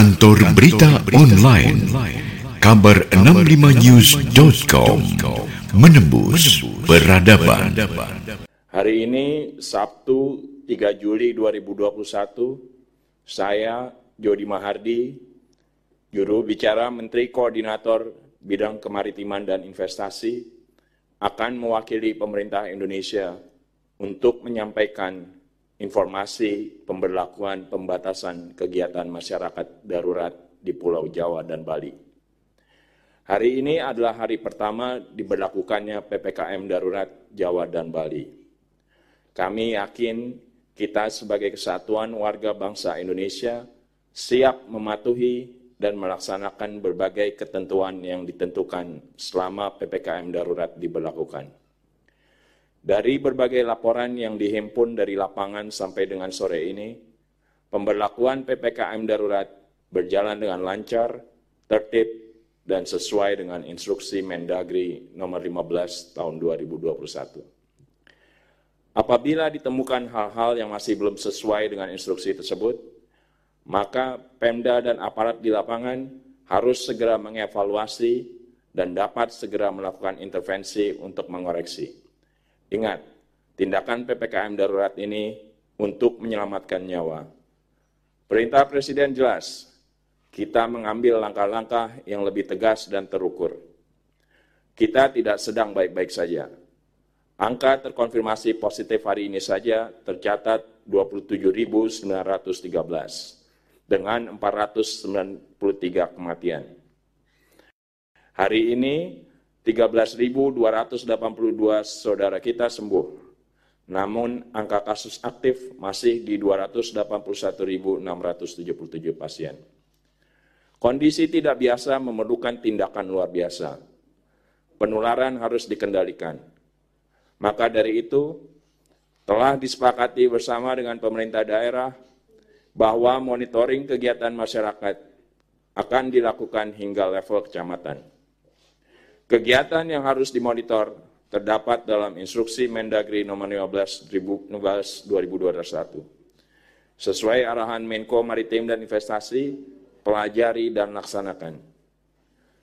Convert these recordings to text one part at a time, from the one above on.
Kantor Berita Online. Kabar 65news.com Menembus Peradaban. Hari ini Sabtu 3 Juli 2021 Saya Jody Mahardi Juru bicara Menteri Koordinator Bidang Kemaritiman dan Investasi akan mewakili pemerintah Indonesia untuk menyampaikan informasi pemberlakuan pembatasan kegiatan masyarakat darurat di Pulau Jawa dan Bali. Hari ini adalah hari pertama diberlakukannya PPKM darurat Jawa dan Bali. Kami yakin kita sebagai kesatuan warga bangsa Indonesia siap mematuhi dan melaksanakan berbagai ketentuan yang ditentukan selama PPKM darurat diberlakukan. Dari berbagai laporan yang dihimpun dari lapangan sampai dengan sore ini, pemberlakuan PPKM darurat berjalan dengan lancar, tertib, dan sesuai dengan instruksi Mendagri nomor 15 tahun 2021. Apabila ditemukan hal-hal yang masih belum sesuai dengan instruksi tersebut, maka Pemda dan aparat di lapangan harus segera mengevaluasi dan dapat segera melakukan intervensi untuk mengoreksi. Ingat, tindakan PPKM darurat ini untuk menyelamatkan nyawa. Perintah Presiden jelas, kita mengambil langkah-langkah yang lebih tegas dan terukur. Kita tidak sedang baik-baik saja. Angka terkonfirmasi positif hari ini saja tercatat 27.913 dengan 493 kematian. Hari ini 13.282 saudara kita sembuh. Namun angka kasus aktif masih di 281.677 pasien. Kondisi tidak biasa memerlukan tindakan luar biasa. Penularan harus dikendalikan. Maka dari itu, telah disepakati bersama dengan pemerintah daerah bahwa monitoring kegiatan masyarakat akan dilakukan hingga level kecamatan. Kegiatan yang harus dimonitor terdapat dalam instruksi Mendagri nomor 15 2021. Sesuai arahan Menko Maritim dan Investasi, pelajari dan laksanakan.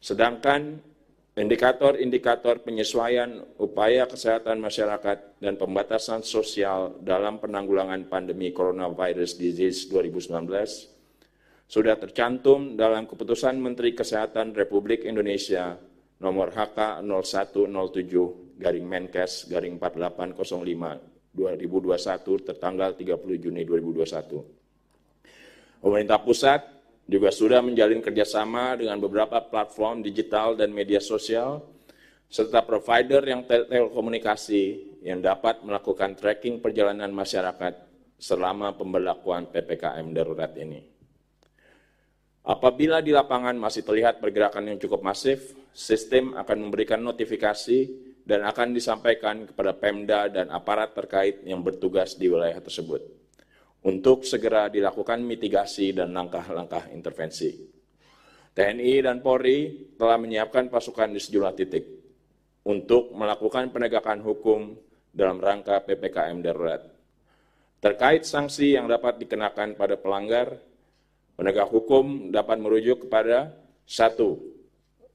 Sedangkan indikator-indikator penyesuaian upaya kesehatan masyarakat dan pembatasan sosial dalam penanggulangan pandemi coronavirus disease 2019 sudah tercantum dalam keputusan Menteri Kesehatan Republik Indonesia nomor HK 0107 garing Menkes garing 4805 2021 tertanggal 30 Juni 2021. Pemerintah pusat juga sudah menjalin kerjasama dengan beberapa platform digital dan media sosial, serta provider yang telekomunikasi yang dapat melakukan tracking perjalanan masyarakat selama pemberlakuan PPKM darurat ini. Apabila di lapangan masih terlihat pergerakan yang cukup masif, sistem akan memberikan notifikasi dan akan disampaikan kepada Pemda dan aparat terkait yang bertugas di wilayah tersebut untuk segera dilakukan mitigasi dan langkah-langkah intervensi. TNI dan Polri telah menyiapkan pasukan di sejumlah titik untuk melakukan penegakan hukum dalam rangka PPKM darurat. Terkait sanksi yang dapat dikenakan pada pelanggar, Penegak hukum dapat merujuk kepada satu,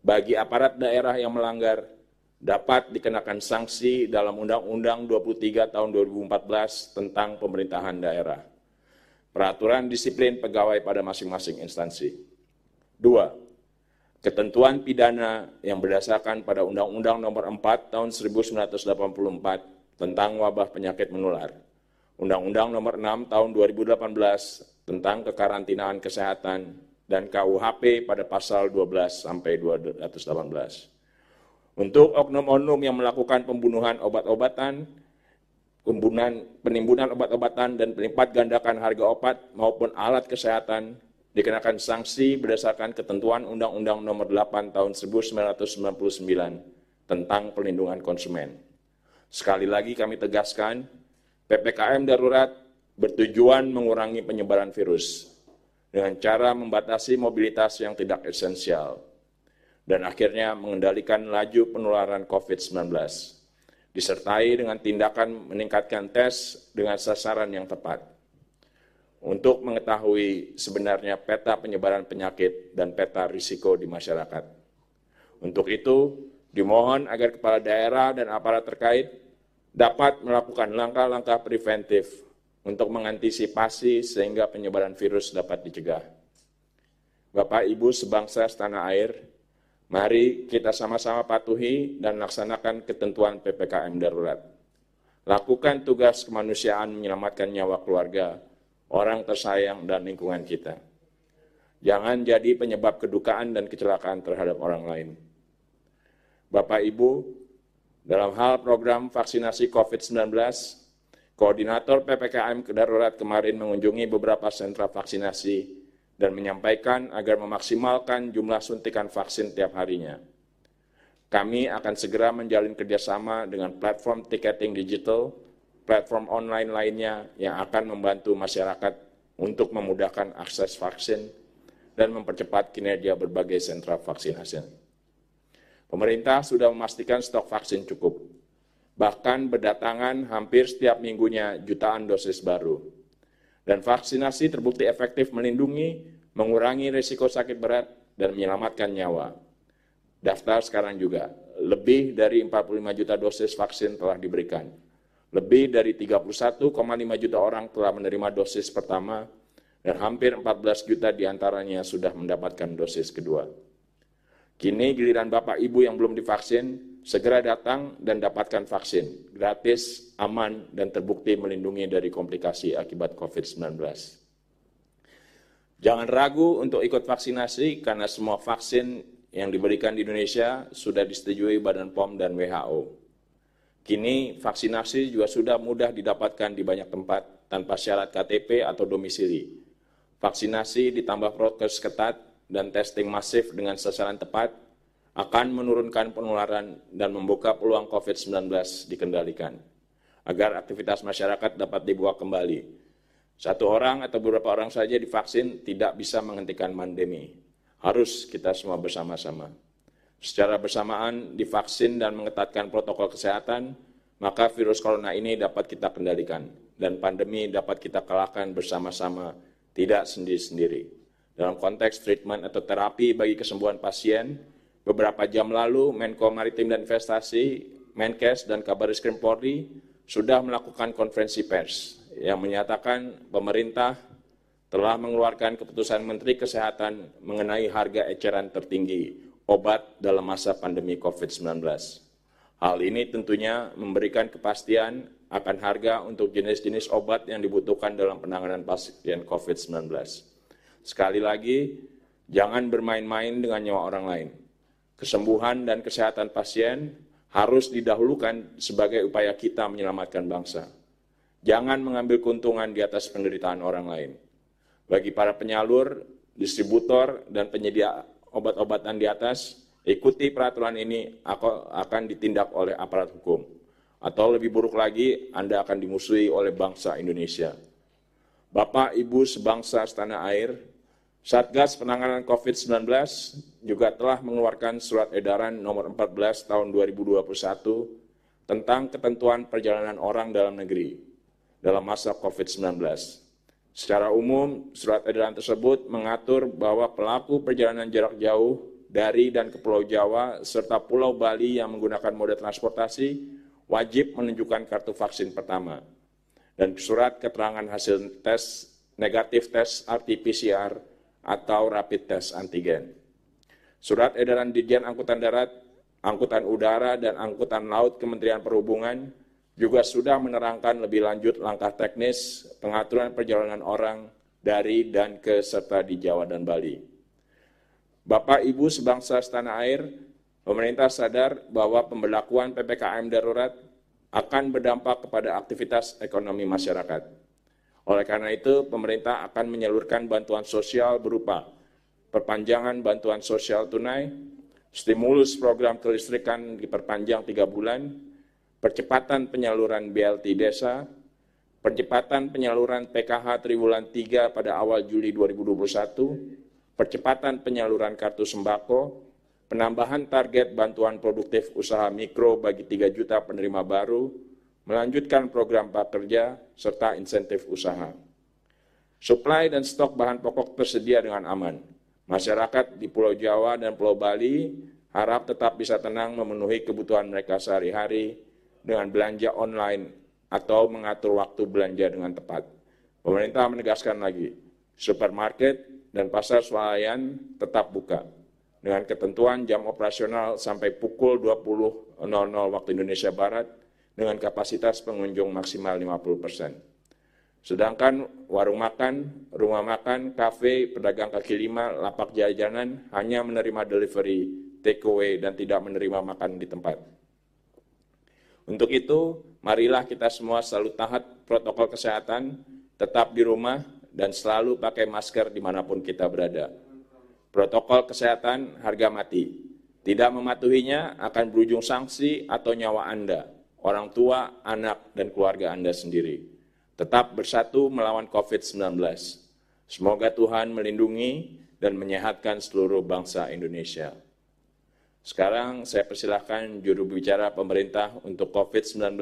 bagi aparat daerah yang melanggar dapat dikenakan sanksi dalam Undang-Undang 23 tahun 2014 tentang pemerintahan daerah. Peraturan disiplin pegawai pada masing-masing instansi. Dua, ketentuan pidana yang berdasarkan pada Undang-Undang nomor 4 tahun 1984 tentang wabah penyakit menular. Undang-Undang nomor 6 tahun 2018 tentang kekarantinaan kesehatan dan KUHP pada pasal 12 sampai 218. Untuk oknum-oknum yang melakukan pembunuhan obat-obatan, pembunuhan, penimbunan obat-obatan dan pelipat gandakan harga obat maupun alat kesehatan dikenakan sanksi berdasarkan ketentuan Undang-Undang Nomor 8 Tahun 1999 tentang pelindungan konsumen. Sekali lagi kami tegaskan, PPKM darurat bertujuan mengurangi penyebaran virus dengan cara membatasi mobilitas yang tidak esensial dan akhirnya mengendalikan laju penularan COVID-19 disertai dengan tindakan meningkatkan tes dengan sasaran yang tepat. untuk mengetahui sebenarnya peta penyebaran penyakit dan peta risiko di masyarakat. Untuk itu, dimohon agar kepala daerah dan aparat terkait dapat melakukan langkah-langkah preventif untuk mengantisipasi sehingga penyebaran virus dapat dicegah. Bapak Ibu sebangsa setanah air, mari kita sama-sama patuhi dan laksanakan ketentuan PPKM darurat. Lakukan tugas kemanusiaan menyelamatkan nyawa keluarga, orang tersayang, dan lingkungan kita. Jangan jadi penyebab kedukaan dan kecelakaan terhadap orang lain. Bapak Ibu, dalam hal program vaksinasi COVID-19, Koordinator PPKM Darurat kemarin mengunjungi beberapa sentra vaksinasi dan menyampaikan agar memaksimalkan jumlah suntikan vaksin tiap harinya. Kami akan segera menjalin kerjasama dengan platform tiketing digital, platform online lainnya yang akan membantu masyarakat untuk memudahkan akses vaksin dan mempercepat kinerja berbagai sentra vaksinasi. Pemerintah sudah memastikan stok vaksin cukup. Bahkan berdatangan hampir setiap minggunya jutaan dosis baru. Dan vaksinasi terbukti efektif melindungi, mengurangi risiko sakit berat, dan menyelamatkan nyawa. Daftar sekarang juga, lebih dari 45 juta dosis vaksin telah diberikan. Lebih dari 31,5 juta orang telah menerima dosis pertama, dan hampir 14 juta di antaranya sudah mendapatkan dosis kedua. Kini giliran Bapak Ibu yang belum divaksin, segera datang dan dapatkan vaksin. Gratis, aman, dan terbukti melindungi dari komplikasi akibat COVID-19. Jangan ragu untuk ikut vaksinasi karena semua vaksin yang diberikan di Indonesia sudah disetujui Badan POM dan WHO. Kini vaksinasi juga sudah mudah didapatkan di banyak tempat tanpa syarat KTP atau domisili. Vaksinasi ditambah prokes ketat dan testing masif dengan sasaran tepat akan menurunkan penularan dan membuka peluang COVID-19 dikendalikan, agar aktivitas masyarakat dapat dibuat kembali. Satu orang atau beberapa orang saja divaksin tidak bisa menghentikan pandemi. Harus kita semua bersama-sama. Secara bersamaan divaksin dan mengetatkan protokol kesehatan, maka virus corona ini dapat kita kendalikan dan pandemi dapat kita kalahkan bersama-sama, tidak sendiri-sendiri. Dalam konteks treatment atau terapi bagi kesembuhan pasien, beberapa jam lalu Menko Maritim dan Investasi, Menkes dan Kabar Reskrim Polri sudah melakukan konferensi pers yang menyatakan pemerintah telah mengeluarkan keputusan Menteri Kesehatan mengenai harga eceran tertinggi obat dalam masa pandemi COVID-19. Hal ini tentunya memberikan kepastian akan harga untuk jenis-jenis obat yang dibutuhkan dalam penanganan pasien COVID-19. Sekali lagi, jangan bermain-main dengan nyawa orang lain. Kesembuhan dan kesehatan pasien harus didahulukan sebagai upaya kita menyelamatkan bangsa. Jangan mengambil keuntungan di atas penderitaan orang lain. Bagi para penyalur, distributor, dan penyedia obat-obatan di atas, ikuti peraturan ini akan ditindak oleh aparat hukum. Atau lebih buruk lagi, Anda akan dimusuhi oleh bangsa Indonesia. Bapak, Ibu sebangsa setanah air, Satgas Penanganan COVID-19 juga telah mengeluarkan surat edaran nomor 14 tahun 2021 tentang ketentuan perjalanan orang dalam negeri dalam masa COVID-19. Secara umum, surat edaran tersebut mengatur bahwa pelaku perjalanan jarak jauh dari dan ke Pulau Jawa serta Pulau Bali yang menggunakan moda transportasi wajib menunjukkan kartu vaksin pertama dan surat keterangan hasil tes negatif tes RT-PCR atau rapid test antigen. Surat edaran Dirjen Angkutan Darat, Angkutan Udara, dan Angkutan Laut Kementerian Perhubungan juga sudah menerangkan lebih lanjut langkah teknis pengaturan perjalanan orang dari dan ke serta di Jawa dan Bali. Bapak Ibu sebangsa setanah air, pemerintah sadar bahwa pemberlakuan PPKM darurat akan berdampak kepada aktivitas ekonomi masyarakat. Oleh karena itu, pemerintah akan menyalurkan bantuan sosial berupa perpanjangan bantuan sosial tunai, stimulus program kelistrikan diperpanjang tiga bulan, percepatan penyaluran BLT desa, percepatan penyaluran PKH triwulan 3 pada awal Juli 2021, percepatan penyaluran kartu sembako, penambahan target bantuan produktif usaha mikro bagi 3 juta penerima baru, melanjutkan program prakerja, serta insentif usaha. Suplai dan stok bahan pokok tersedia dengan aman. Masyarakat di Pulau Jawa dan Pulau Bali harap tetap bisa tenang memenuhi kebutuhan mereka sehari-hari dengan belanja online atau mengatur waktu belanja dengan tepat. Pemerintah menegaskan lagi, supermarket dan pasar swalayan tetap buka dengan ketentuan jam operasional sampai pukul 20.00 waktu Indonesia Barat dengan kapasitas pengunjung maksimal 50 persen. Sedangkan warung makan, rumah makan, kafe, pedagang kaki lima, lapak jajanan hanya menerima delivery, take away, dan tidak menerima makan di tempat. Untuk itu, marilah kita semua selalu taat protokol kesehatan, tetap di rumah, dan selalu pakai masker di mana pun kita berada. Protokol kesehatan harga mati. Tidak mematuhinya akan berujung sanksi atau nyawa Anda, orang tua, anak, dan keluarga Anda sendiri tetap bersatu melawan COVID-19. Semoga Tuhan melindungi dan menyehatkan seluruh bangsa Indonesia. Sekarang saya persilahkan juru bicara pemerintah untuk COVID-19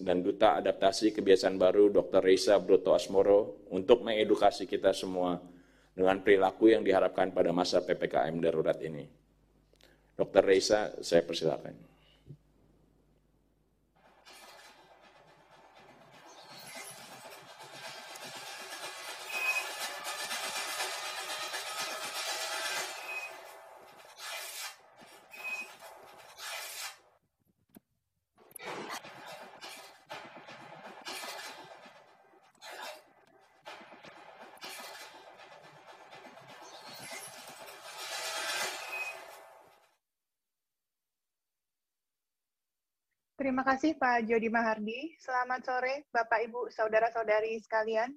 dan Duta Adaptasi Kebiasaan Baru Dr. Reisa Broto Asmoro untuk mengedukasi kita semua dengan perilaku yang diharapkan pada masa PPKM darurat ini. Dr. Reisa, saya persilahkan. Terima kasih Pak Jody Mahardi. Selamat sore Bapak Ibu Saudara-saudari sekalian.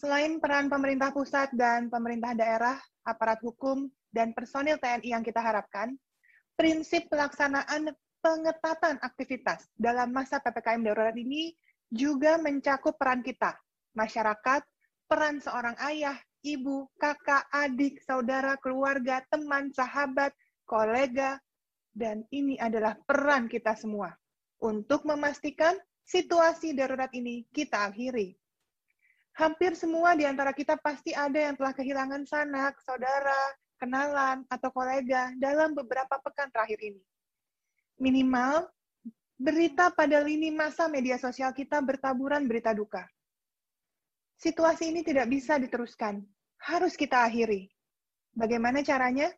Selain peran pemerintah pusat dan pemerintah daerah, aparat hukum, dan personil TNI yang kita harapkan, prinsip pelaksanaan pengetatan aktivitas dalam masa PPKM darurat ini juga mencakup peran kita, masyarakat, peran seorang ayah, ibu, kakak, adik, saudara, keluarga, teman, sahabat, kolega, dan ini adalah peran kita semua untuk memastikan situasi darurat ini kita akhiri. Hampir semua di antara kita pasti ada yang telah kehilangan sanak, saudara, kenalan, atau kolega dalam beberapa pekan terakhir ini. Minimal, berita pada lini masa media sosial kita bertaburan berita duka. Situasi ini tidak bisa diteruskan. Harus kita akhiri. Bagaimana caranya?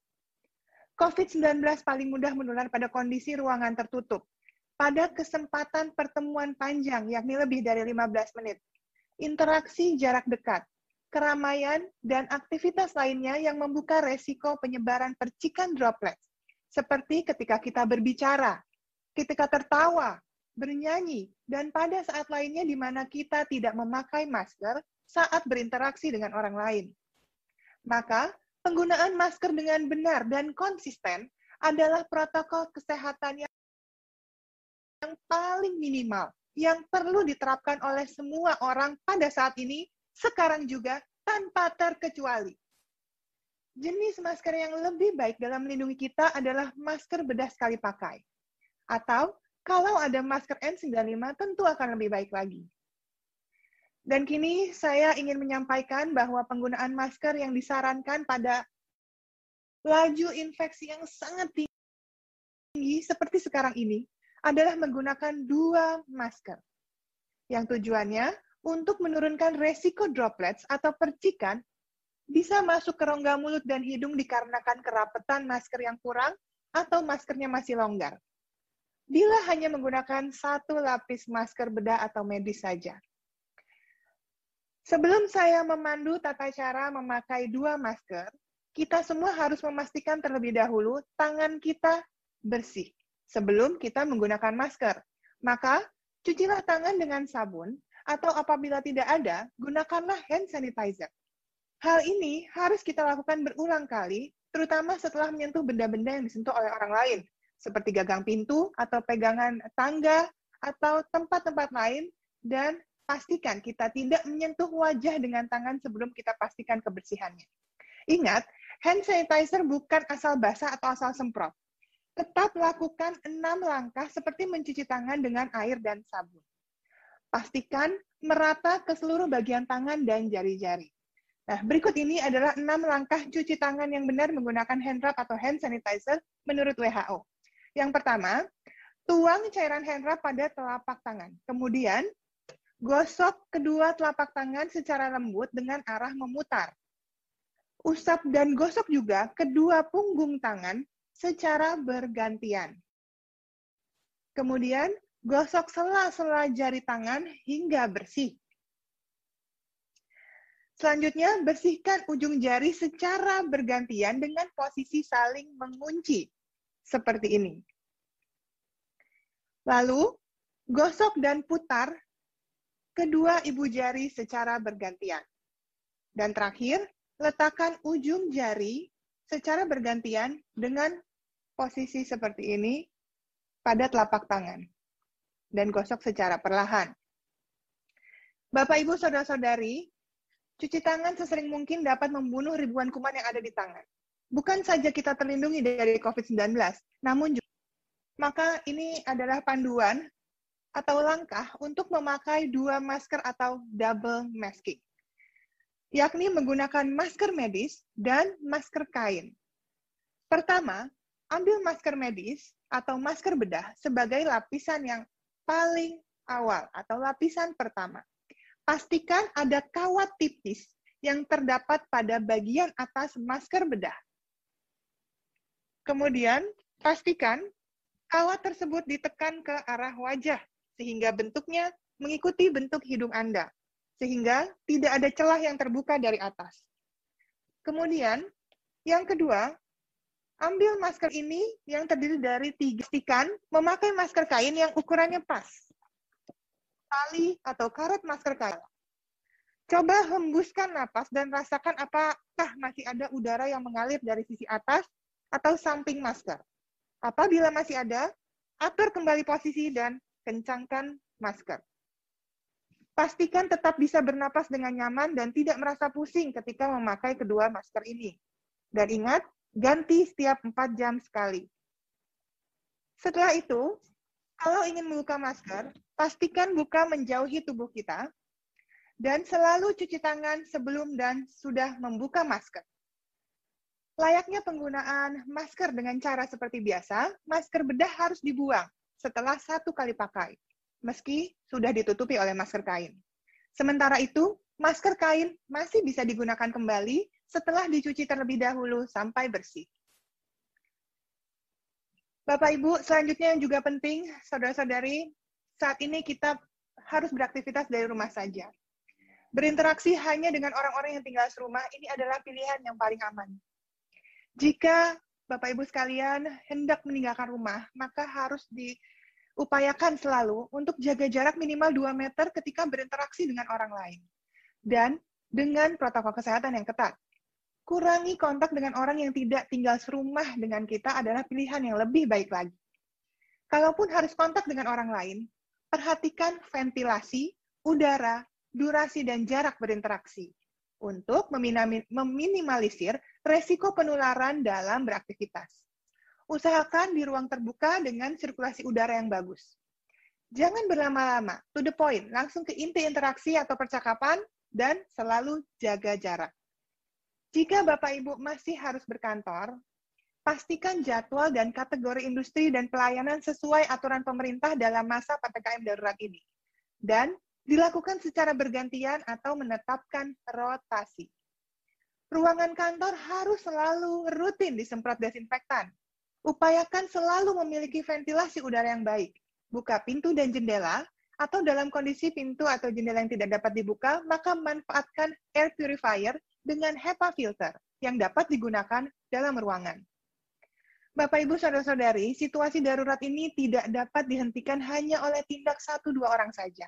COVID-19 paling mudah menular pada kondisi ruangan tertutup, pada kesempatan pertemuan panjang, yakni lebih dari 15 menit. Interaksi jarak dekat, keramaian, dan aktivitas lainnya yang membuka resiko penyebaran percikan droplet, seperti ketika kita berbicara, ketika tertawa, bernyanyi, dan pada saat lainnya di mana kita tidak memakai masker saat berinteraksi dengan orang lain. Maka, penggunaan masker dengan benar dan konsisten adalah protokol kesehatan yang yang paling minimal yang perlu diterapkan oleh semua orang pada saat ini, sekarang juga, tanpa terkecuali. Jenis masker yang lebih baik dalam melindungi kita adalah masker bedah sekali pakai. Atau, kalau ada masker N95, tentu akan lebih baik lagi. Dan kini saya ingin menyampaikan bahwa penggunaan masker yang disarankan pada laju infeksi yang sangat tinggi seperti sekarang ini adalah menggunakan dua masker. Yang tujuannya untuk menurunkan resiko droplets atau percikan bisa masuk ke rongga mulut dan hidung dikarenakan kerapetan masker yang kurang atau maskernya masih longgar. Bila hanya menggunakan satu lapis masker bedah atau medis saja. Sebelum saya memandu tata cara memakai dua masker, kita semua harus memastikan terlebih dahulu tangan kita bersih sebelum kita menggunakan masker. Maka, cucilah tangan dengan sabun, atau apabila tidak ada, gunakanlah hand sanitizer. Hal ini harus kita lakukan berulang kali, terutama setelah menyentuh benda-benda yang disentuh oleh orang lain, seperti gagang pintu atau pegangan tangga atau tempat-tempat lain, dan pastikan kita tidak menyentuh wajah dengan tangan sebelum kita pastikan kebersihannya. Ingat, hand sanitizer bukan asal basah atau asal semprot tetap lakukan enam langkah seperti mencuci tangan dengan air dan sabun. Pastikan merata ke seluruh bagian tangan dan jari-jari. Nah, berikut ini adalah enam langkah cuci tangan yang benar menggunakan hand rub atau hand sanitizer menurut WHO. Yang pertama, tuang cairan hand rub pada telapak tangan. Kemudian, gosok kedua telapak tangan secara lembut dengan arah memutar. Usap dan gosok juga kedua punggung tangan secara bergantian. Kemudian, gosok sela-sela jari tangan hingga bersih. Selanjutnya, bersihkan ujung jari secara bergantian dengan posisi saling mengunci, seperti ini. Lalu, gosok dan putar kedua ibu jari secara bergantian. Dan terakhir, letakkan ujung jari secara bergantian dengan posisi seperti ini pada telapak tangan. Dan gosok secara perlahan. Bapak, Ibu, Saudara-saudari, Cuci tangan sesering mungkin dapat membunuh ribuan kuman yang ada di tangan. Bukan saja kita terlindungi dari COVID-19, namun juga maka ini adalah panduan atau langkah untuk memakai dua masker atau double masking, yakni menggunakan masker medis dan masker kain. Pertama, ambil masker medis atau masker bedah sebagai lapisan yang paling awal atau lapisan pertama. Pastikan ada kawat tipis yang terdapat pada bagian atas masker bedah. Kemudian, pastikan kawat tersebut ditekan ke arah wajah sehingga bentuknya mengikuti bentuk hidung Anda, sehingga tidak ada celah yang terbuka dari atas. Kemudian, yang kedua, ambil masker ini yang terdiri dari tiga stikan, memakai masker kain yang ukurannya pas tali atau karet masker kain. Coba hembuskan napas dan rasakan apakah masih ada udara yang mengalir dari sisi atas atau samping masker. Apabila masih ada, atur kembali posisi dan kencangkan masker. Pastikan tetap bisa bernapas dengan nyaman dan tidak merasa pusing ketika memakai kedua masker ini. Dan ingat, ganti setiap 4 jam sekali. Setelah itu, kalau ingin membuka masker, pastikan buka menjauhi tubuh kita, dan selalu cuci tangan sebelum dan sudah membuka masker. Layaknya penggunaan masker dengan cara seperti biasa, masker bedah harus dibuang setelah satu kali pakai, meski sudah ditutupi oleh masker kain. Sementara itu, masker kain masih bisa digunakan kembali setelah dicuci terlebih dahulu sampai bersih. Bapak Ibu, selanjutnya yang juga penting, saudara-saudari, saat ini kita harus beraktivitas dari rumah saja. Berinteraksi hanya dengan orang-orang yang tinggal serumah, ini adalah pilihan yang paling aman. Jika Bapak Ibu sekalian hendak meninggalkan rumah, maka harus diupayakan selalu untuk jaga jarak minimal 2 meter ketika berinteraksi dengan orang lain. Dan dengan protokol kesehatan yang ketat kurangi kontak dengan orang yang tidak tinggal serumah dengan kita adalah pilihan yang lebih baik lagi. Kalaupun harus kontak dengan orang lain, perhatikan ventilasi, udara, durasi, dan jarak berinteraksi untuk meminimalisir resiko penularan dalam beraktivitas. Usahakan di ruang terbuka dengan sirkulasi udara yang bagus. Jangan berlama-lama, to the point, langsung ke inti interaksi atau percakapan, dan selalu jaga jarak. Jika Bapak Ibu masih harus berkantor, pastikan jadwal dan kategori industri dan pelayanan sesuai aturan pemerintah dalam masa PPKM darurat ini. Dan dilakukan secara bergantian atau menetapkan rotasi. Ruangan kantor harus selalu rutin disemprot desinfektan. Upayakan selalu memiliki ventilasi udara yang baik. Buka pintu dan jendela, atau dalam kondisi pintu atau jendela yang tidak dapat dibuka, maka manfaatkan air purifier dengan HEPA filter yang dapat digunakan dalam ruangan. Bapak, Ibu, Saudara-saudari, situasi darurat ini tidak dapat dihentikan hanya oleh tindak satu dua orang saja.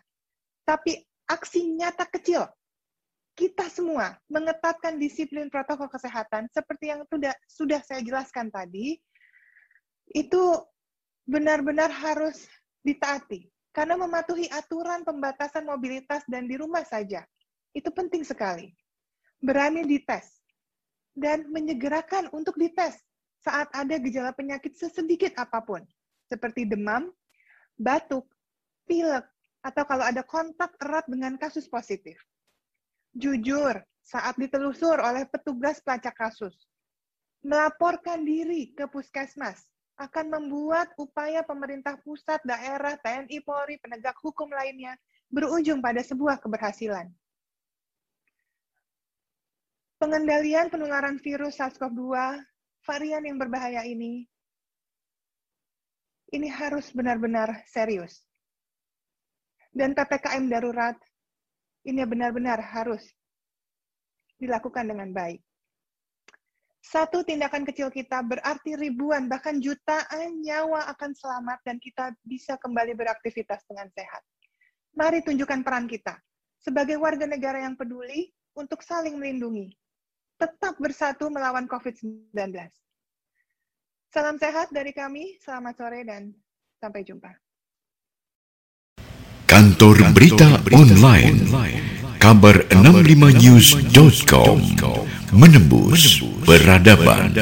Tapi aksi nyata kecil. Kita semua mengetatkan disiplin protokol kesehatan seperti yang sudah, sudah saya jelaskan tadi, itu benar-benar harus ditaati. Karena mematuhi aturan pembatasan mobilitas dan di rumah saja. Itu penting sekali berani dites, dan menyegerakan untuk dites saat ada gejala penyakit sesedikit apa pun, seperti demam, batuk, pilek, atau kalau ada kontak erat dengan kasus positif. Jujur, saat ditelusur oleh petugas pelacak kasus. Melaporkan diri ke puskesmas akan membuat upaya pemerintah pusat, daerah, TNI, Polri, penegak hukum lainnya berujung pada sebuah keberhasilan. Pengendalian penularan virus SARS-CoV-2 varian yang berbahaya ini ini harus benar-benar serius. Dan PPKM darurat ini benar-benar harus dilakukan dengan baik. Satu tindakan kecil kita berarti ribuan, bahkan jutaan nyawa akan selamat dan kita bisa kembali beraktivitas dengan sehat. Mari tunjukkan peran kita sebagai warga negara yang peduli untuk saling melindungi. Tetap bersatu melawan COVID-19. Salam sehat dari kami, selamat sore dan sampai jumpa. Kantor Berita Online kabar65news.com menembus peradaban.